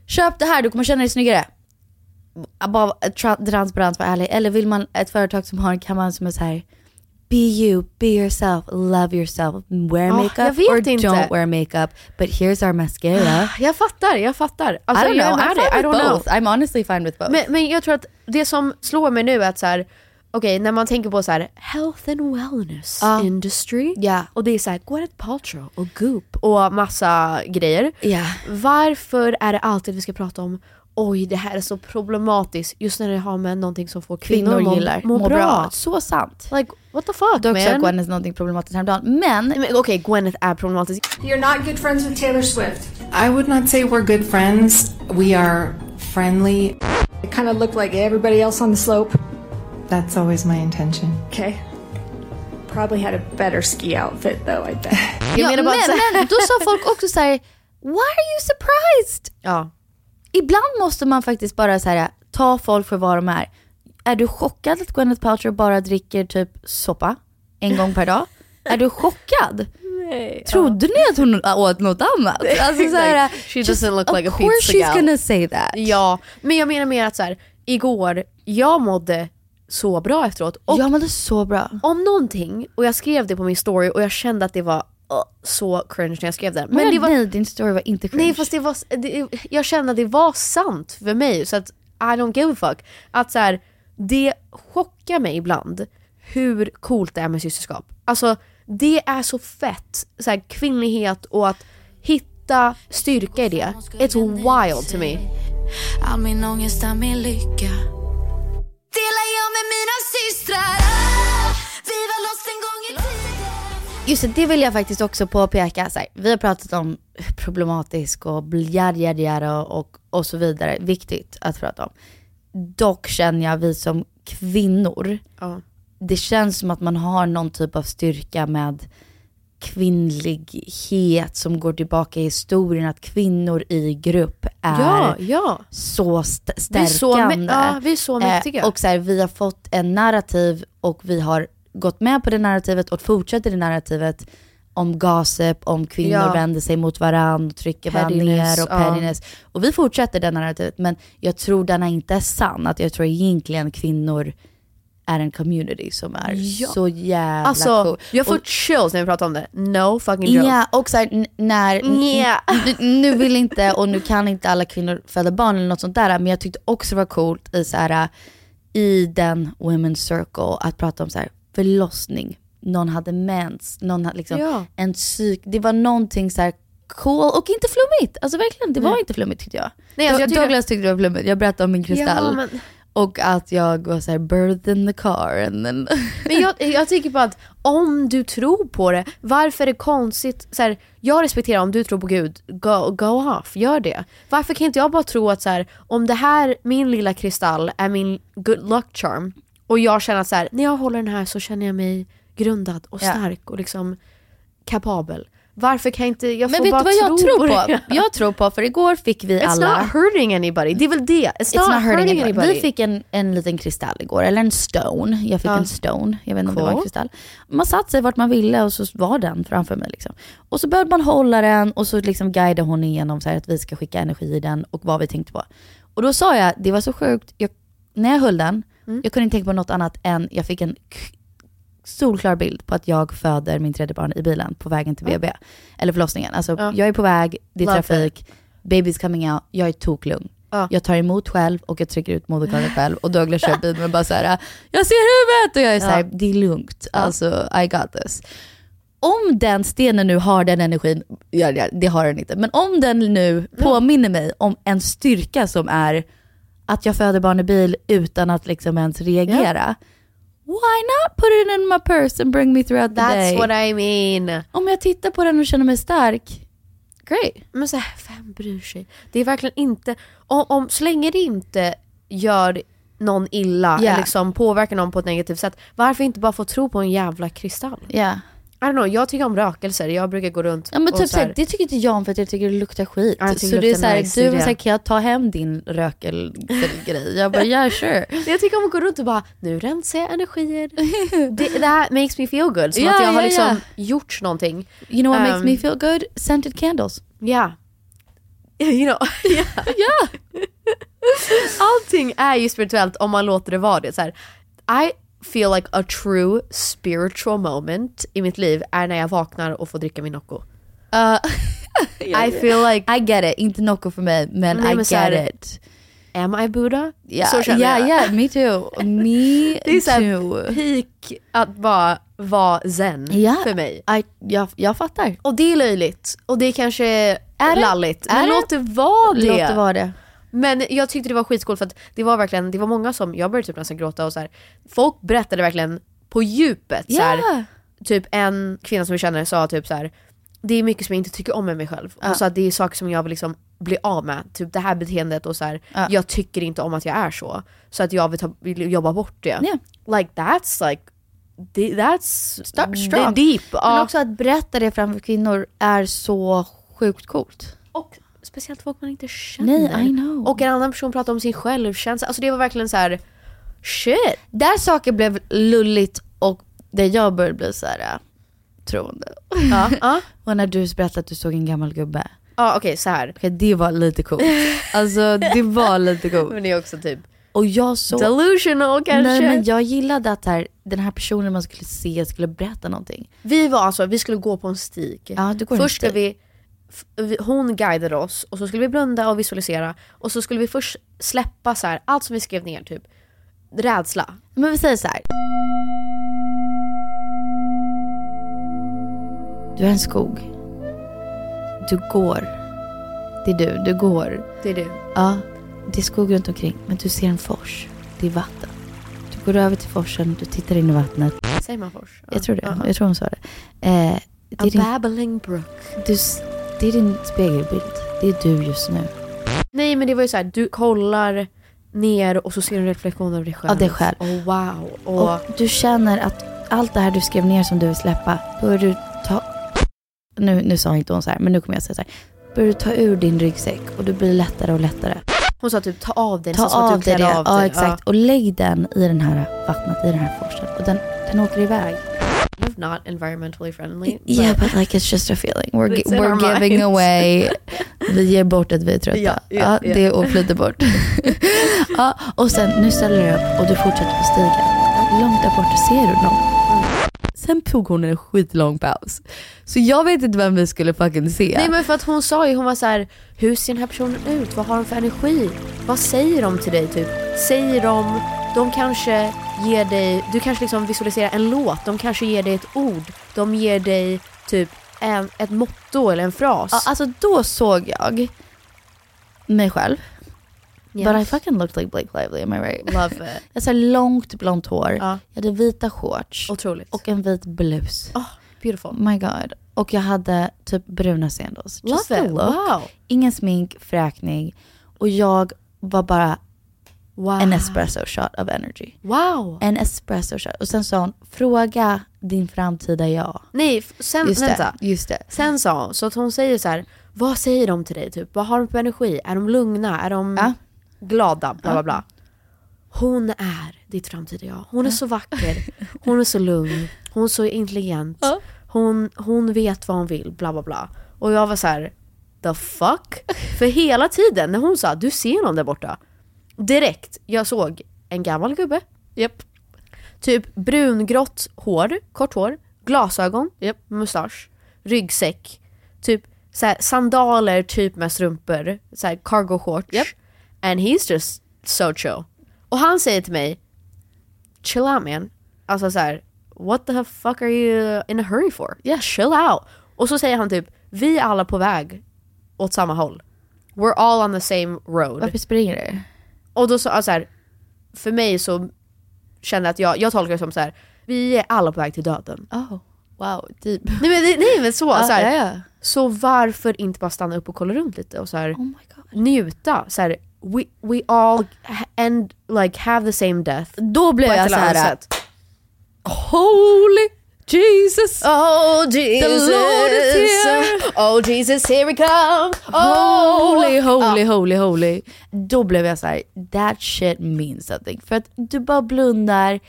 köp det här, du kommer känna dig snyggare. Bara tra- transparent, var ärlig. Eller vill man ett företag som har en kampanj som är så här Be you, be yourself, love yourself, wear Ah, makeup or inte. don't wear makeup. But here's our mascara. Jag fattar, jag fattar. Alltså, I don't know, I'm dig. fine I with don't know. both. I'm honestly fine with both. Men, men jag tror att det som slår mig nu är att så här, okej när man tänker på så här health and wellness Ja. industry Ja. och det är så här Gwyneth Paltrow och Goop och massa grejer. Ja. Varför är det alltid vi ska prata om oj det här är så problematiskt just när det har med någonting som får kvinnor, Kvinnor må, gillar, må, må bra. bra. Så sant. Like what the fuck Dock sa man? Gwyneth någonting problematiskt häromdagen. Men, Men okej Gwyneth är problematisk. You're not good friends with Taylor Swift. I would not say we're good friends. We are friendly. I kind of look like everybody else on the slope. That's always my intention. Okay. Probably had a better ski outfit though, I bet. *laughs* ja, men, *laughs* men då sa folk också så här: why are you surprised? Ja. Ibland måste man faktiskt bara så här, ta folk för vad de är. Är du chockad att Gwyneth Paltrow bara dricker typ soppa en gång per dag? är du chockad? Nej, Trodde ni att hon åt något annat? *laughs* Alltså så här, She just- doesn't look of like a course pizza she's gal. gonna say that. Ja, men jag menar mer att så här, igår, jag mådde så bra efteråt. Och jag mådde så bra. Om någonting, och jag skrev det på min story och jag kände att det var så cringe när jag skrev det. Men det var, nej, din story var inte cringe. nej fast det var, det, jag kände att det var sant för mig så att I don't give a fuck. Att så här, det chockar mig ibland hur coolt det är med systerskap. Alltså det är så fett, så här, kvinnlighet och att hitta styrka i det. It's wild to me. All min ångest, all min lycka Delar jag med mina systrar Vi var lost en gång i tiden Just det, det vill jag faktiskt också påpeka. Så här, vi har pratat om problematisk och yada och, och så vidare. Viktigt att prata om. Dock känner jag vi som kvinnor, Ja. det känns som att man har någon typ av styrka med kvinnlighet som går tillbaka i historien. Att kvinnor i grupp är Ja, ja. så st- Vi är så stärkande. ja, vi är så mäktiga. och så här, vi har fått en narrativ och vi har gått med på det narrativet och fortsätter det narrativet om gossip, om kvinnor Ja. vänder sig mot varandra, trycker varandra ner och ja. pettiness. Och vi fortsätter det narrativet men jag tror den inte är sann. Att jag tror egentligen kvinnor är en community som är Ja. så jävla Alltså, cool. jag får Och- chills när vi pratar om det. No fucking joke. Ja, och så här, n- när, n- nu vill inte och nu kan inte alla kvinnor föda barn eller något sånt där, men jag tyckte också det var coolt i, så här, i den women's circle att prata om så här, förlossning, någon hade mens, någon hade liksom Ja. en psyk, det var någonting så här cool och inte flummigt. Alltså verkligen, det var Nej. inte flummigt tyckte jag. Nej, alltså, jag tycker- Douglas tyckte det var flummigt, jag berättade om min kristall. Ja, men- Och att jag var såhär birthed in the car and then... *laughs* Men jag, jag tycker bara att om du tror på det, varför är det konstigt? Så här, jag respekterar om du tror på Gud, go, go off, gör det. Varför kan inte jag bara tro att så här, om det här, min lilla kristall, är min good luck charm och jag känner att så här, när jag håller den här så känner jag mig grundad och Ja. stark och liksom kapabel. Varför kan inte jag Men få vet bara du vad jag tro tror på på? det? *laughs* Jag tror på, för igår fick vi It's alla... not hurting anybody, det är väl det. It's, It's not hurting anybody. anybody. Vi fick en, en liten kristall igår, eller en stone. Jag fick Ja. en stone, jag vet inte om det var en Cool. kristall. Man satte sig vart man ville och så var den framför mig. Liksom. Och så började man hålla den och så liksom guidade hon igenom så att vi ska skicka energi i den och vad vi tänkte på. Och då sa jag, det var så sjukt, jag, när jag höll den, Mm. jag kunde inte tänka på något annat än, jag fick en solklar bild på att jag föder min tredje barn i bilen på vägen till BB. Eller förlossningen. Alltså Ja. jag är på väg, det är Love trafik, baby's coming out, jag är toklugn. Ja. Jag tar emot själv och jag trycker ut moderkakan själv och Douglas kör *laughs* bilen och bara såhär, jag ser huvudet! Och jag är såhär, Ja. det är lugnt, alltså I got this. Om den stenen nu har den energin, ja, det har den inte, men om den nu påminner mig om en styrka som är att jag föder barn i bil utan att liksom ens reagera. Why not put it in my purse and bring me throughout the That's day? what I mean. Om jag tittar på den och känner mig stark, Great. Men så här, vem bryr sig? Det är verkligen inte, om, om, så länge det inte gör någon illa Ja. eller liksom påverkar någon på ett negativt sätt, varför inte bara få tro på en jävla kristall? Ja. I don't know, jag tycker om rökelser, jag brukar gå runt Ja men och typ så här- det tycker inte jag om för att jag tycker det luktar skit. Ja, så det det är luktar såhär, nice, du det var det. såhär, kan jag ta hem din rökelgrej? Jag bara, yeah sure. *laughs* Jag tycker om att gå runt och bara, nu rensar jag energier. det, that makes me feel good. Som *laughs* Ja, att jag har ja, liksom ja. gjort någonting. You know what makes Um, me feel good? Scented candles. Ja. *laughs* You know, ja. Allting är ju spirituellt om man låter det vara det. Så här, I feel like a true spiritual moment i mitt liv är när jag vaknar och får dricka min Nocco. Uh, *laughs* I feel like... I get it, inte Nocco för mig men Nej, I men get här, it. Am I Buddha? Ja, så känner ja, jag. ja, me too. Me *laughs* Det är too. peak att bara vara zen Ja. för mig. I, jag, jag fattar. Och det är löjligt och det kanske är, Är det? lalligt. Är men det? låt det vara det. Låt det vara det. Men jag tyckte det var skitcoolt för att det var verkligen, det var många som, jag började typ nästan gråta och så här, folk berättade verkligen på djupet. Så här, typ en kvinna som vi känner sa typ så här. det är mycket som jag inte tycker om med mig själv. Ja. Och så att det är saker som jag vill liksom bli av med. Typ det här beteendet och så här, Ja. jag tycker inte om att jag är så. Så att jag vill, ta, vill jobba bort det. Ja. Like that's like, that's Start strong. deep. Men också att berätta det framför kvinnor är så sjukt coolt. Och speciellt folk man inte känner. Nej, I know. Och en annan person pratar om sin självkänsla. Alltså det var verkligen så här. shit. Där saker blev lulligt och där jag började bli så här äh, troende. *laughs* Ja, ja. och när du berättade att du såg en gammal gubbe. Ja okej så här. Okej, det var lite coolt. *laughs* Alltså det var lite coolt. Men det är också typ Och jag såg... delusional kanske. Nej men jag gillade att här, den här personen man skulle se skulle berätta någonting. Vi var alltså, vi skulle gå på en stig. Ja, du går en först ska stig. f- vi, hon guidade oss och så skulle vi blunda och visualisera. Och så skulle vi först släppa så här, allt som vi skrev ner, typ rädsla. Men vi säger så här. Du är en skog. Du går. Det är du, du går. Det är du. Ja, det är skog runt omkring. Men du ser en fors. Det är vatten. Du går över till forsen, du tittar in i vattnet. Säger man fors? Ja. Jag tror det, Ja. jag tror hon sa det. Eh, det, A din, babbling brook. du, det är din spegelbild. Det är du just nu. Nej men det var ju så här, du kollar ner och så ser du en reflektion av dig själv. Av dig själv. Oh, wow. Och, Och du känner att allt det här du skrev ner som du vill släppa, börjar du ta... Nu, nu sa inte hon så här, men nu kommer jag säga så här. Börjar du ta ur din ryggsäck och du blir lättare och lättare. hon sa typ ta av dig, Ta att av du dig det. klär av Ja, dig. exakt. Och lägg den i den här vattnet, i den här forsen. Och den, den åker iväg. Not environmentally friendly. *laughs* Yeah, but like it's just a feeling. We're, in we're giving minds. *laughs* away. Vi ger bort att vi är trötta. Ja, Ja, ja, ja. Det och flyter bort. *laughs* ja, och sen, nu ställer du upp och du fortsätter på stigen. Långt där borta ser du någon. Sen tog hon en skitlång paus. Så jag vet inte vem vi skulle fucking se. Nej men för att hon sa ju, hon var så här: hur ser den här personen ut? Vad har de för energi? Vad säger de till dig typ? Säger de, de kanske ger dig, du kanske liksom visualiserar en låt, de kanske ger dig ett ord, de ger dig typ en, ett motto eller en fras. Ja, alltså då såg jag mig själv. Yes. But I fucking looked like Blake Lively, am I right? Love it. Jag hade långt blont hår, Ja. jag hade vita shorts Otroligt. och en vit blus. Oh, beautiful. My god. Och jag hade typ bruna sandals. Just Love it. look. Wow. Ingen smink, fräkning. Och jag var bara Wow. en espresso shot of energy. Wow. En espresso shot. Och sen sa hon, fråga din framtida jag. Nej, sen, Just vänta. det, just det. Sen sa hon, så att hon säger så här: vad säger de till dig? Typ? Vad har de för energi? Är de lugna? Är de Ja. glada? Bla bla Ja. bla. Hon är ditt framtida jag. Hon är så vacker. Hon är så lugn. Hon är så intelligent. Ja. Hon, hon vet vad hon vill. Bla bla bla. Och jag var så här: the fuck? För hela tiden när hon sa du ser någon där borta. Direkt, jag såg en gammal gubbe. Japp. Typ brungrått hår, kort hår, glasögon, mustasch, ryggsäck, typ så sandaler typ med strumpor, så här, cargo shorts. And he's just so chill. Och han säger till mig, chill out man. Alltså så här, what the fuck are you in a hurry for? Yeah, chill out. Och så säger han typ, vi är alla på väg åt samma håll. We're all on the same road. Varför springer du? Och då så, alltså här, för mig så kände jag att jag, jag tolkar det som så här, vi är alla på väg till döden. Oh, wow, typ. Nej men, nej, men så, Ja, så, här, ja, ja. Så varför inte bara stanna upp och kolla runt lite och så här, Oh njuta? Så här, we, we all and like have the same death. Då blev jag så här. Holy Jesus! Oh The Lord is here! Oh Jesus here we come! Holy, holy, Ja. holy, holy. Då blev jag så här: that shit means something. För att du bara blundar,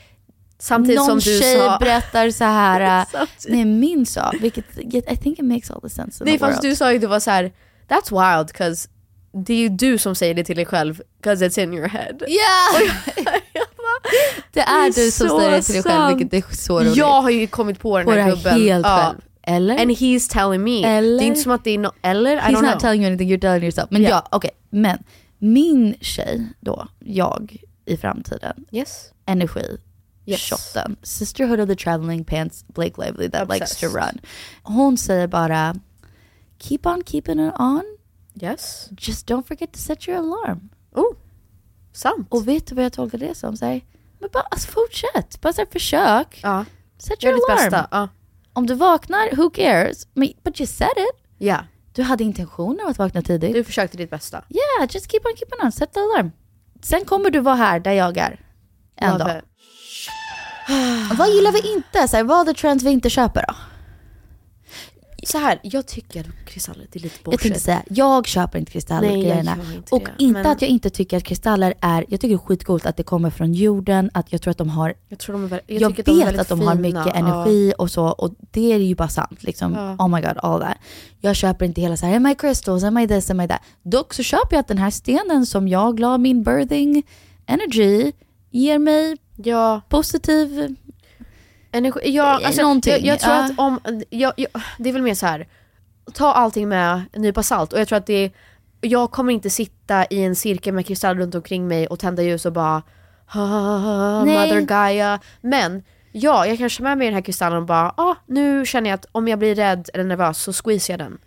Samtidigt någon som du tjej sa- berättar så här. *laughs* Nej min sa, vilket I think it makes all the sense Nej fast du sa ju det var så här. that's wild cause det är ju du som säger det till dig själv cause it's in your head. Yeah! *laughs* *laughs* det är du som säger det till dig själv vilket är så roligt. Jag har ju kommit på den På här gubben. helt själv. Eller? And he's telling me. Eller? Det är inte som att det är no eller? I He's don't not know. telling you anything, you're telling yourself. Men Ja. ja, okej. Men min tjej då, jag i framtiden, Yes. energi, Yes. shotten, sisterhood of the traveling pants, Blake Lively that likes to Obsessed. run. Hon säger bara, keep on keeping it on. Yes. Just don't forget to set your alarm. Oh, sant. Och vet du vad jag tolkar det som? Så här, men bara alltså, fortsätt, bara så här, försök. Ja. Gör your alarm. bästa. Ja. Om du vaknar, who cares? But you said it. Ja. Du hade intentionen att vakna tidigt. Du försökte ditt bästa. Yeah, just keep on keeping on. Set the alarm. Sen kommer du vara här där jag är. En Love dag. *sighs* Vad gillar vi inte? Så här, vad är trends vi inte köper då? Så här, jag tycker att kristaller det är lite Jag bullshit. tänkte säga, jag köper inte kristallergrejerna. Nej, jag gör inte Och det, inte men- att jag inte tycker att kristaller är, jag tycker det är skitcoolt att det kommer från jorden, att jag tror att de har, Jag tror de är jag, de är vet väldigt att de har fina. mycket Ja. energi och så, och det är ju bara sant. Liksom, Ja. Oh my god, all that. Jag köper inte hela så här, am I crystals, am I this, am I that. Dock så köper jag att den här stenen som jag la min birthing energy ger mig Ja. positiv Energi, ja, alltså, Någonting, Jag, jag tror ja. att om, jag, jag, det är väl mer så här. ta allting med en nypa salt och jag tror att det är, jag kommer inte sitta i en cirkel med kristall runt omkring mig och tända ljus och bara ha, ha, ha, Nej. Mother Gaia. Men ja, jag kan köra med mig den här kristallen och bara ah, nu känner jag att om jag blir rädd eller nervös så squeezear jag den.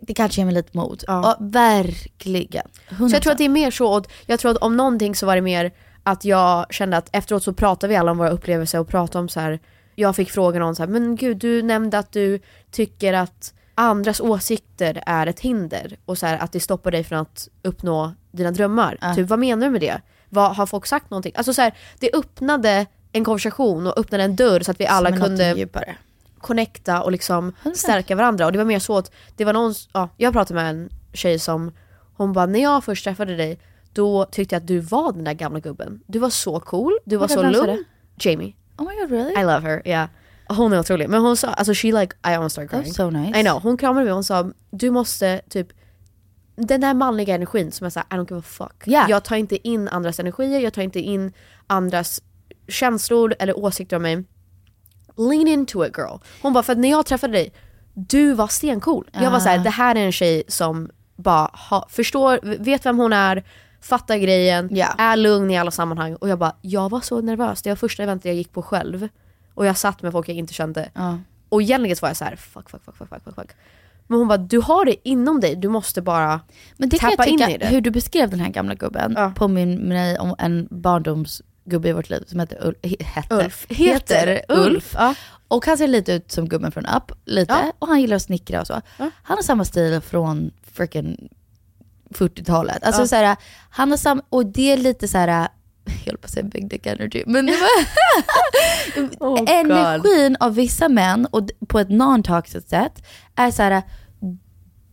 Det kanske ger mig lite mod. Ja. Ja, verkligen. Så jag tror att det är mer så, och jag tror att om någonting så var det mer att jag kände att efteråt så pratade vi alla om våra upplevelser och pratade om så här. Jag fick frågan om så här, men gud du nämnde att du tycker att andras åsikter är ett hinder och så här, att det stoppar dig från att uppnå dina drömmar. Ja. Typ vad menar du med det? Vad, har folk sagt någonting? Alltså så här, det öppnade en konversation och öppnade en dörr så att vi alla kunde connecta och liksom stärka varandra. Och det var mer så att det var någon, ja, jag pratade med en tjej som, hon bara när jag först träffade dig då tyckte jag att du var den där gamla gubben. Du var så cool, du var så lugn. Jamie. Oh my god really? I love her, yeah. Hon är otrolig. Men hon sa, alltså she like, I almost started That's crying. so nice. I know, hon kramade mig och hon sa du måste typ den där manliga energin som är såhär I don't give a fuck. Yeah. Jag tar inte in andras energier, jag tar inte in andras känslor eller åsikter om mig. Lean into it girl. Hon bara, för att när jag träffade dig, du var stencool. Jag var såhär, Ah. det här är en tjej som bara ha, förstår, vet vem hon är, fattar grejen, är lugn i alla sammanhang. Och jag bara, jag var så nervös. Det var första eventet jag gick på själv. Och jag satt med folk jag inte kände. Ja. Och egentligen var jag så här: fuck, fuck, fuck, fuck, fuck, fuck. Men hon bara, du har det inom dig, du måste bara Men det kan tappa jag in tycka, i det. hur du beskrev den här gamla gubben påminner mig om en barndomsgubbe i vårt liv som heter Ulf. Hette, Ulf. Heter Ulf. Ja. Och han ser lite ut som gubben från Up, lite. Ja. Och han gillar att snickra och så. Han har samma stil från freaking 40-talet. Alltså Ja. så här, han har samma, och det är lite så här, jag höll på att säga big dick energy, men det var *laughs* Oh, God. energin av vissa män, och på ett non-toxic sätt, är så här.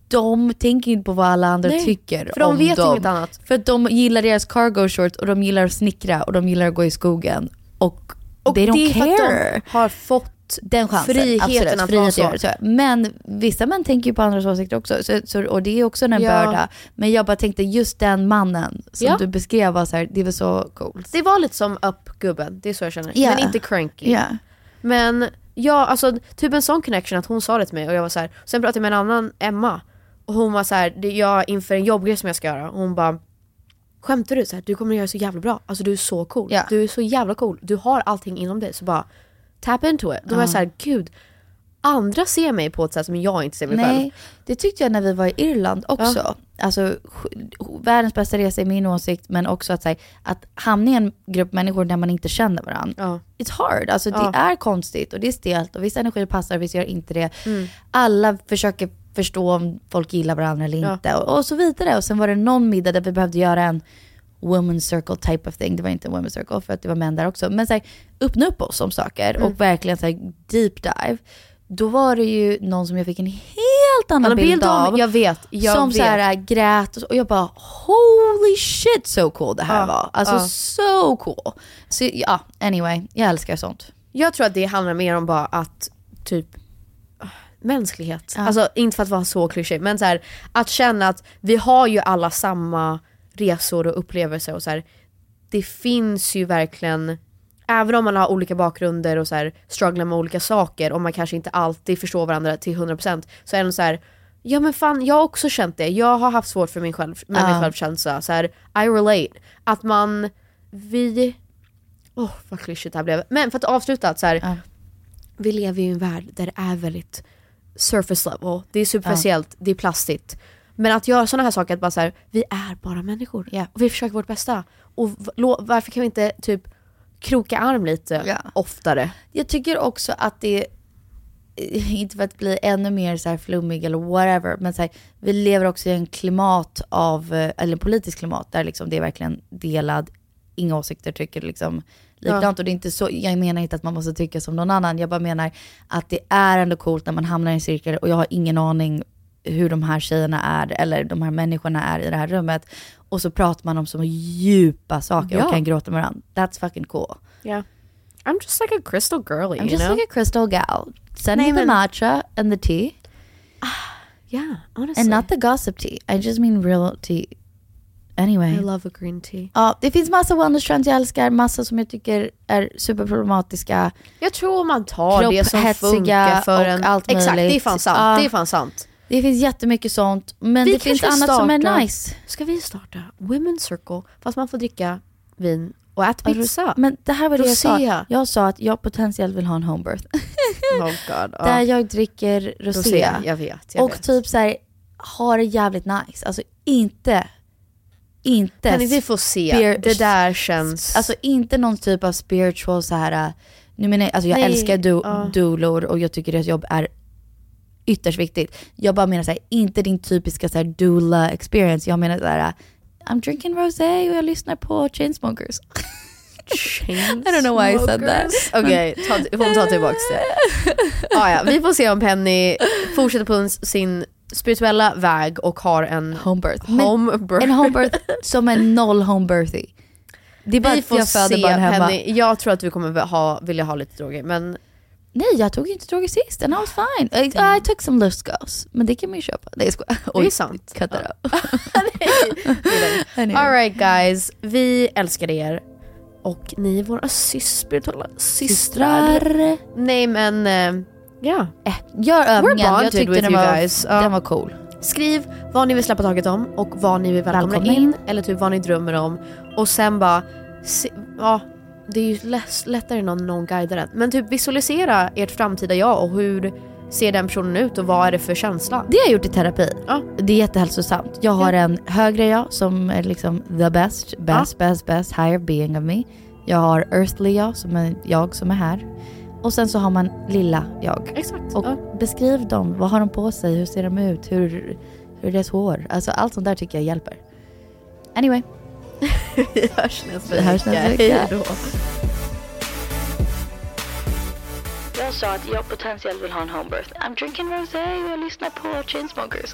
De tänker inte på vad alla andra Nej, tycker för de om vet dem. inget annat. För att de gillar deras cargo shorts och de gillar att snickra och de gillar att gå i skogen. Och, Och they don't det är för att care. de har fått den chansen. friheten absolut, att frihet vara så. Men vissa män tänker ju på andras åsikter också. Så, så, och det är också en Ja. börda. Men jag bara tänkte just den mannen som Ja. du beskrev var så här, det var så coolt. Det var lite som up-gubben, det är så jag känner. Ja. Men inte cranky. Ja. Men ja, alltså typ en sån connection att hon sa det till mig och jag var så här. sen pratade jag med en annan, Emma. Och hon var så här, jag inför en jobbgrej som jag ska göra, och hon bara Skämtar du? Så här, du kommer att göra så jävla bra. Alltså du är så cool. Ja. Du är så jävla cool. Du har allting inom dig. Så bara tap into it. Då var jag Ja. så här, gud. Andra ser mig på ett sätt som jag inte ser mig Nej, själv. det tyckte jag när vi var i Irland också. Alltså världens bästa resa i min åsikt, men också att, så här, att hamna i en grupp människor där man inte känner varandra. It's hard, alltså Ja. det är konstigt och det är stelt och vissa energier passar, vissa gör inte det. Mm. Alla försöker förstå om folk gillar varandra eller Ja. inte och, och så vidare. Och sen var det någon middag där vi behövde göra en women's circle type of thing. Det var inte en women's circle för att det var män där också. Men så här, öppna upp oss om saker Mm. och verkligen så här, deep dive. Då var det ju någon som jag fick en helt annan bild, bild av. jag vet, jag som vet. så här, grät och, så, och jag bara holy shit so cool det här Ja, var. Alltså ja. so cool. Så ja, anyway, jag älskar sånt. Jag tror att det handlar mer om bara att typ mänsklighet. Ja. Alltså inte för att vara så klyschig men så här, att känna att vi har ju alla samma resor och upplevelser och så här, det finns ju verkligen Även om man har olika bakgrunder och så här, strugglar med olika saker och man kanske inte alltid förstår varandra till 100% så är det så här Ja men fan jag har också känt det, jag har haft svårt för min själv, med Ja. min självkänsla. Så här, I relate. Att man, vi, åh vad klyschigt det här blev. Men för att avsluta, att så här, vi lever i en värld där det är väldigt surface level, det är superficiellt, det är plastigt. Men att göra sådana här saker, att bara så här, vi är bara människor. Och vi försöker vårt bästa. Och varför kan vi inte typ kroka arm lite oftare? Jag tycker också att det, eh, inte för att bli ännu mer så här flummig eller whatever, men så här, vi lever också i en klimat av, eh, eller en politisk klimat där liksom det är verkligen delad, inga åsikter tycker liksom likadant. Och det är inte så, jag menar inte att man måste tycka som någon annan, jag bara menar att det är ändå coolt när man hamnar i en cirkel och jag har ingen aning hur de här tjejerna är, eller de här människorna är i det här rummet. Och så pratar man om så djupa saker Ja. och kan gråta med varandra. That's fucking cool. Yeah. I'm just like a crystal girly, I'm you just know? like a crystal gal. Send Nej, me the matcha and the tea. Yeah, honestly. And not the gossip tea. I just mean real tea. Anyway. I love a green tea. Ja, det finns massa wellness trends jag älskar, massa som jag tycker är superproblematiska. Jag tror man tar det som funkar för och en... allt Exakt, det är fan sant. Ja. Det är fan sant. Det finns jättemycket sånt, men Vi det finns annat som är nice. Ska vi starta Women's Circle fast man får dricka vin och äta pizza? Men det här var det jag sa. Jag sa att jag potentiellt vill ha en homebirth. *laughs* Oh God. Där jag dricker rosé. Rosé, jag vet, jag och vet. typ så här, har det jävligt nice. Alltså inte, inte... Penny, vi får se. spir- Det där känns... Alltså inte någon typ av spiritual så här. äh, Nu menar jag, alltså jag Nej, älskar du, ja. doulor och jag tycker deras jobb är ytterst viktigt. Jag bara menar så här, inte din typiska så här doula experience. Jag menar så här, I'm drinking rosé och jag lyssnar på Chainsmokers. *laughs* I don't know why I said that. Okej, ta- hon tar tillbaka det. *laughs* Ah, ja, vi får se om Penny fortsätter på en- sin spirituella väg och har en homebirth. homebirth. En homebirth som är noll homebirthy. Det är bara vi får jag se barn hemma. Penny. Jag tror att du kommer ha, vilja ha lite droger men Nej, jag tog inte droger sist and I was fine. I, I took some lustgas. Men det kan man ju köpa. Nej, jag skojar. *laughs* det är sant. Cut that out. Anyway. Alright guys, vi älskar er. Och ni är våra spirituella systrar. Systrar. Nej men, eh, ja. Gör We're övningen. Jag tyckte with den you var, guys. Ja. den var cool. Skriv vad ni vill släppa taget om och vad ni vill välkomna Välkomna in. in. Eller typ vad ni drömmer om. Och sen bara, se, ja det är ju lättare när någon, någon guidar en. Men typ visualisera ert framtida jag och hur ser den personen ut och vad är det för känsla? Det har jag gjort i terapi. Ja. Det är jättehälsosamt. Jag har en högre jag som är liksom the best, best, best, best, higher being of me. Jag har earthly jag som är jag som är här. Och sen så har man lilla jag. Exakt. Och ja. beskriv dem. Vad har de på sig? Hur ser de ut? Hur, hur är deras hår? Alltså allt sånt där tycker jag hjälper. Anyway. Vi hörs nästa Vi hörs nästa vecka. vecka. Hej då. Jag sa att jag potentiellt vill ha en homebirth. I'm drinking rosé och jag lyssnar på Chainsmokers.